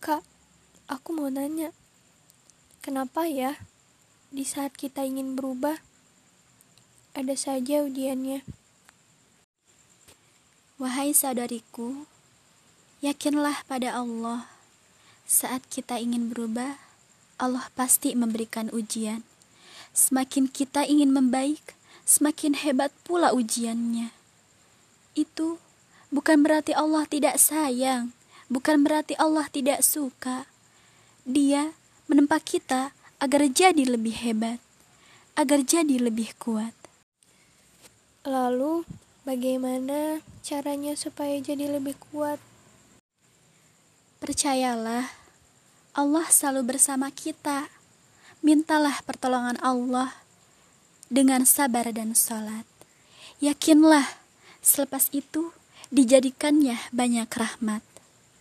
Kak, aku mau nanya, kenapa ya di saat kita ingin berubah, ada saja ujiannya? Wahai saudariku, yakinlah pada Allah. Saat kita ingin berubah, Allah pasti memberikan ujian. Semakin kita ingin membaik, semakin hebat pula ujiannya. Itu bukan berarti Allah tidak sayang, bukan berarti Allah tidak suka. Dia menempa kita agar jadi lebih hebat, agar jadi lebih kuat. Lalu, bagaimana caranya supaya jadi lebih kuat? Percayalah, Allah selalu bersama kita. Mintalah pertolongan Allah dengan sabar dan sholat. Yakinlah, selepas itu dijadikannya banyak rahmat.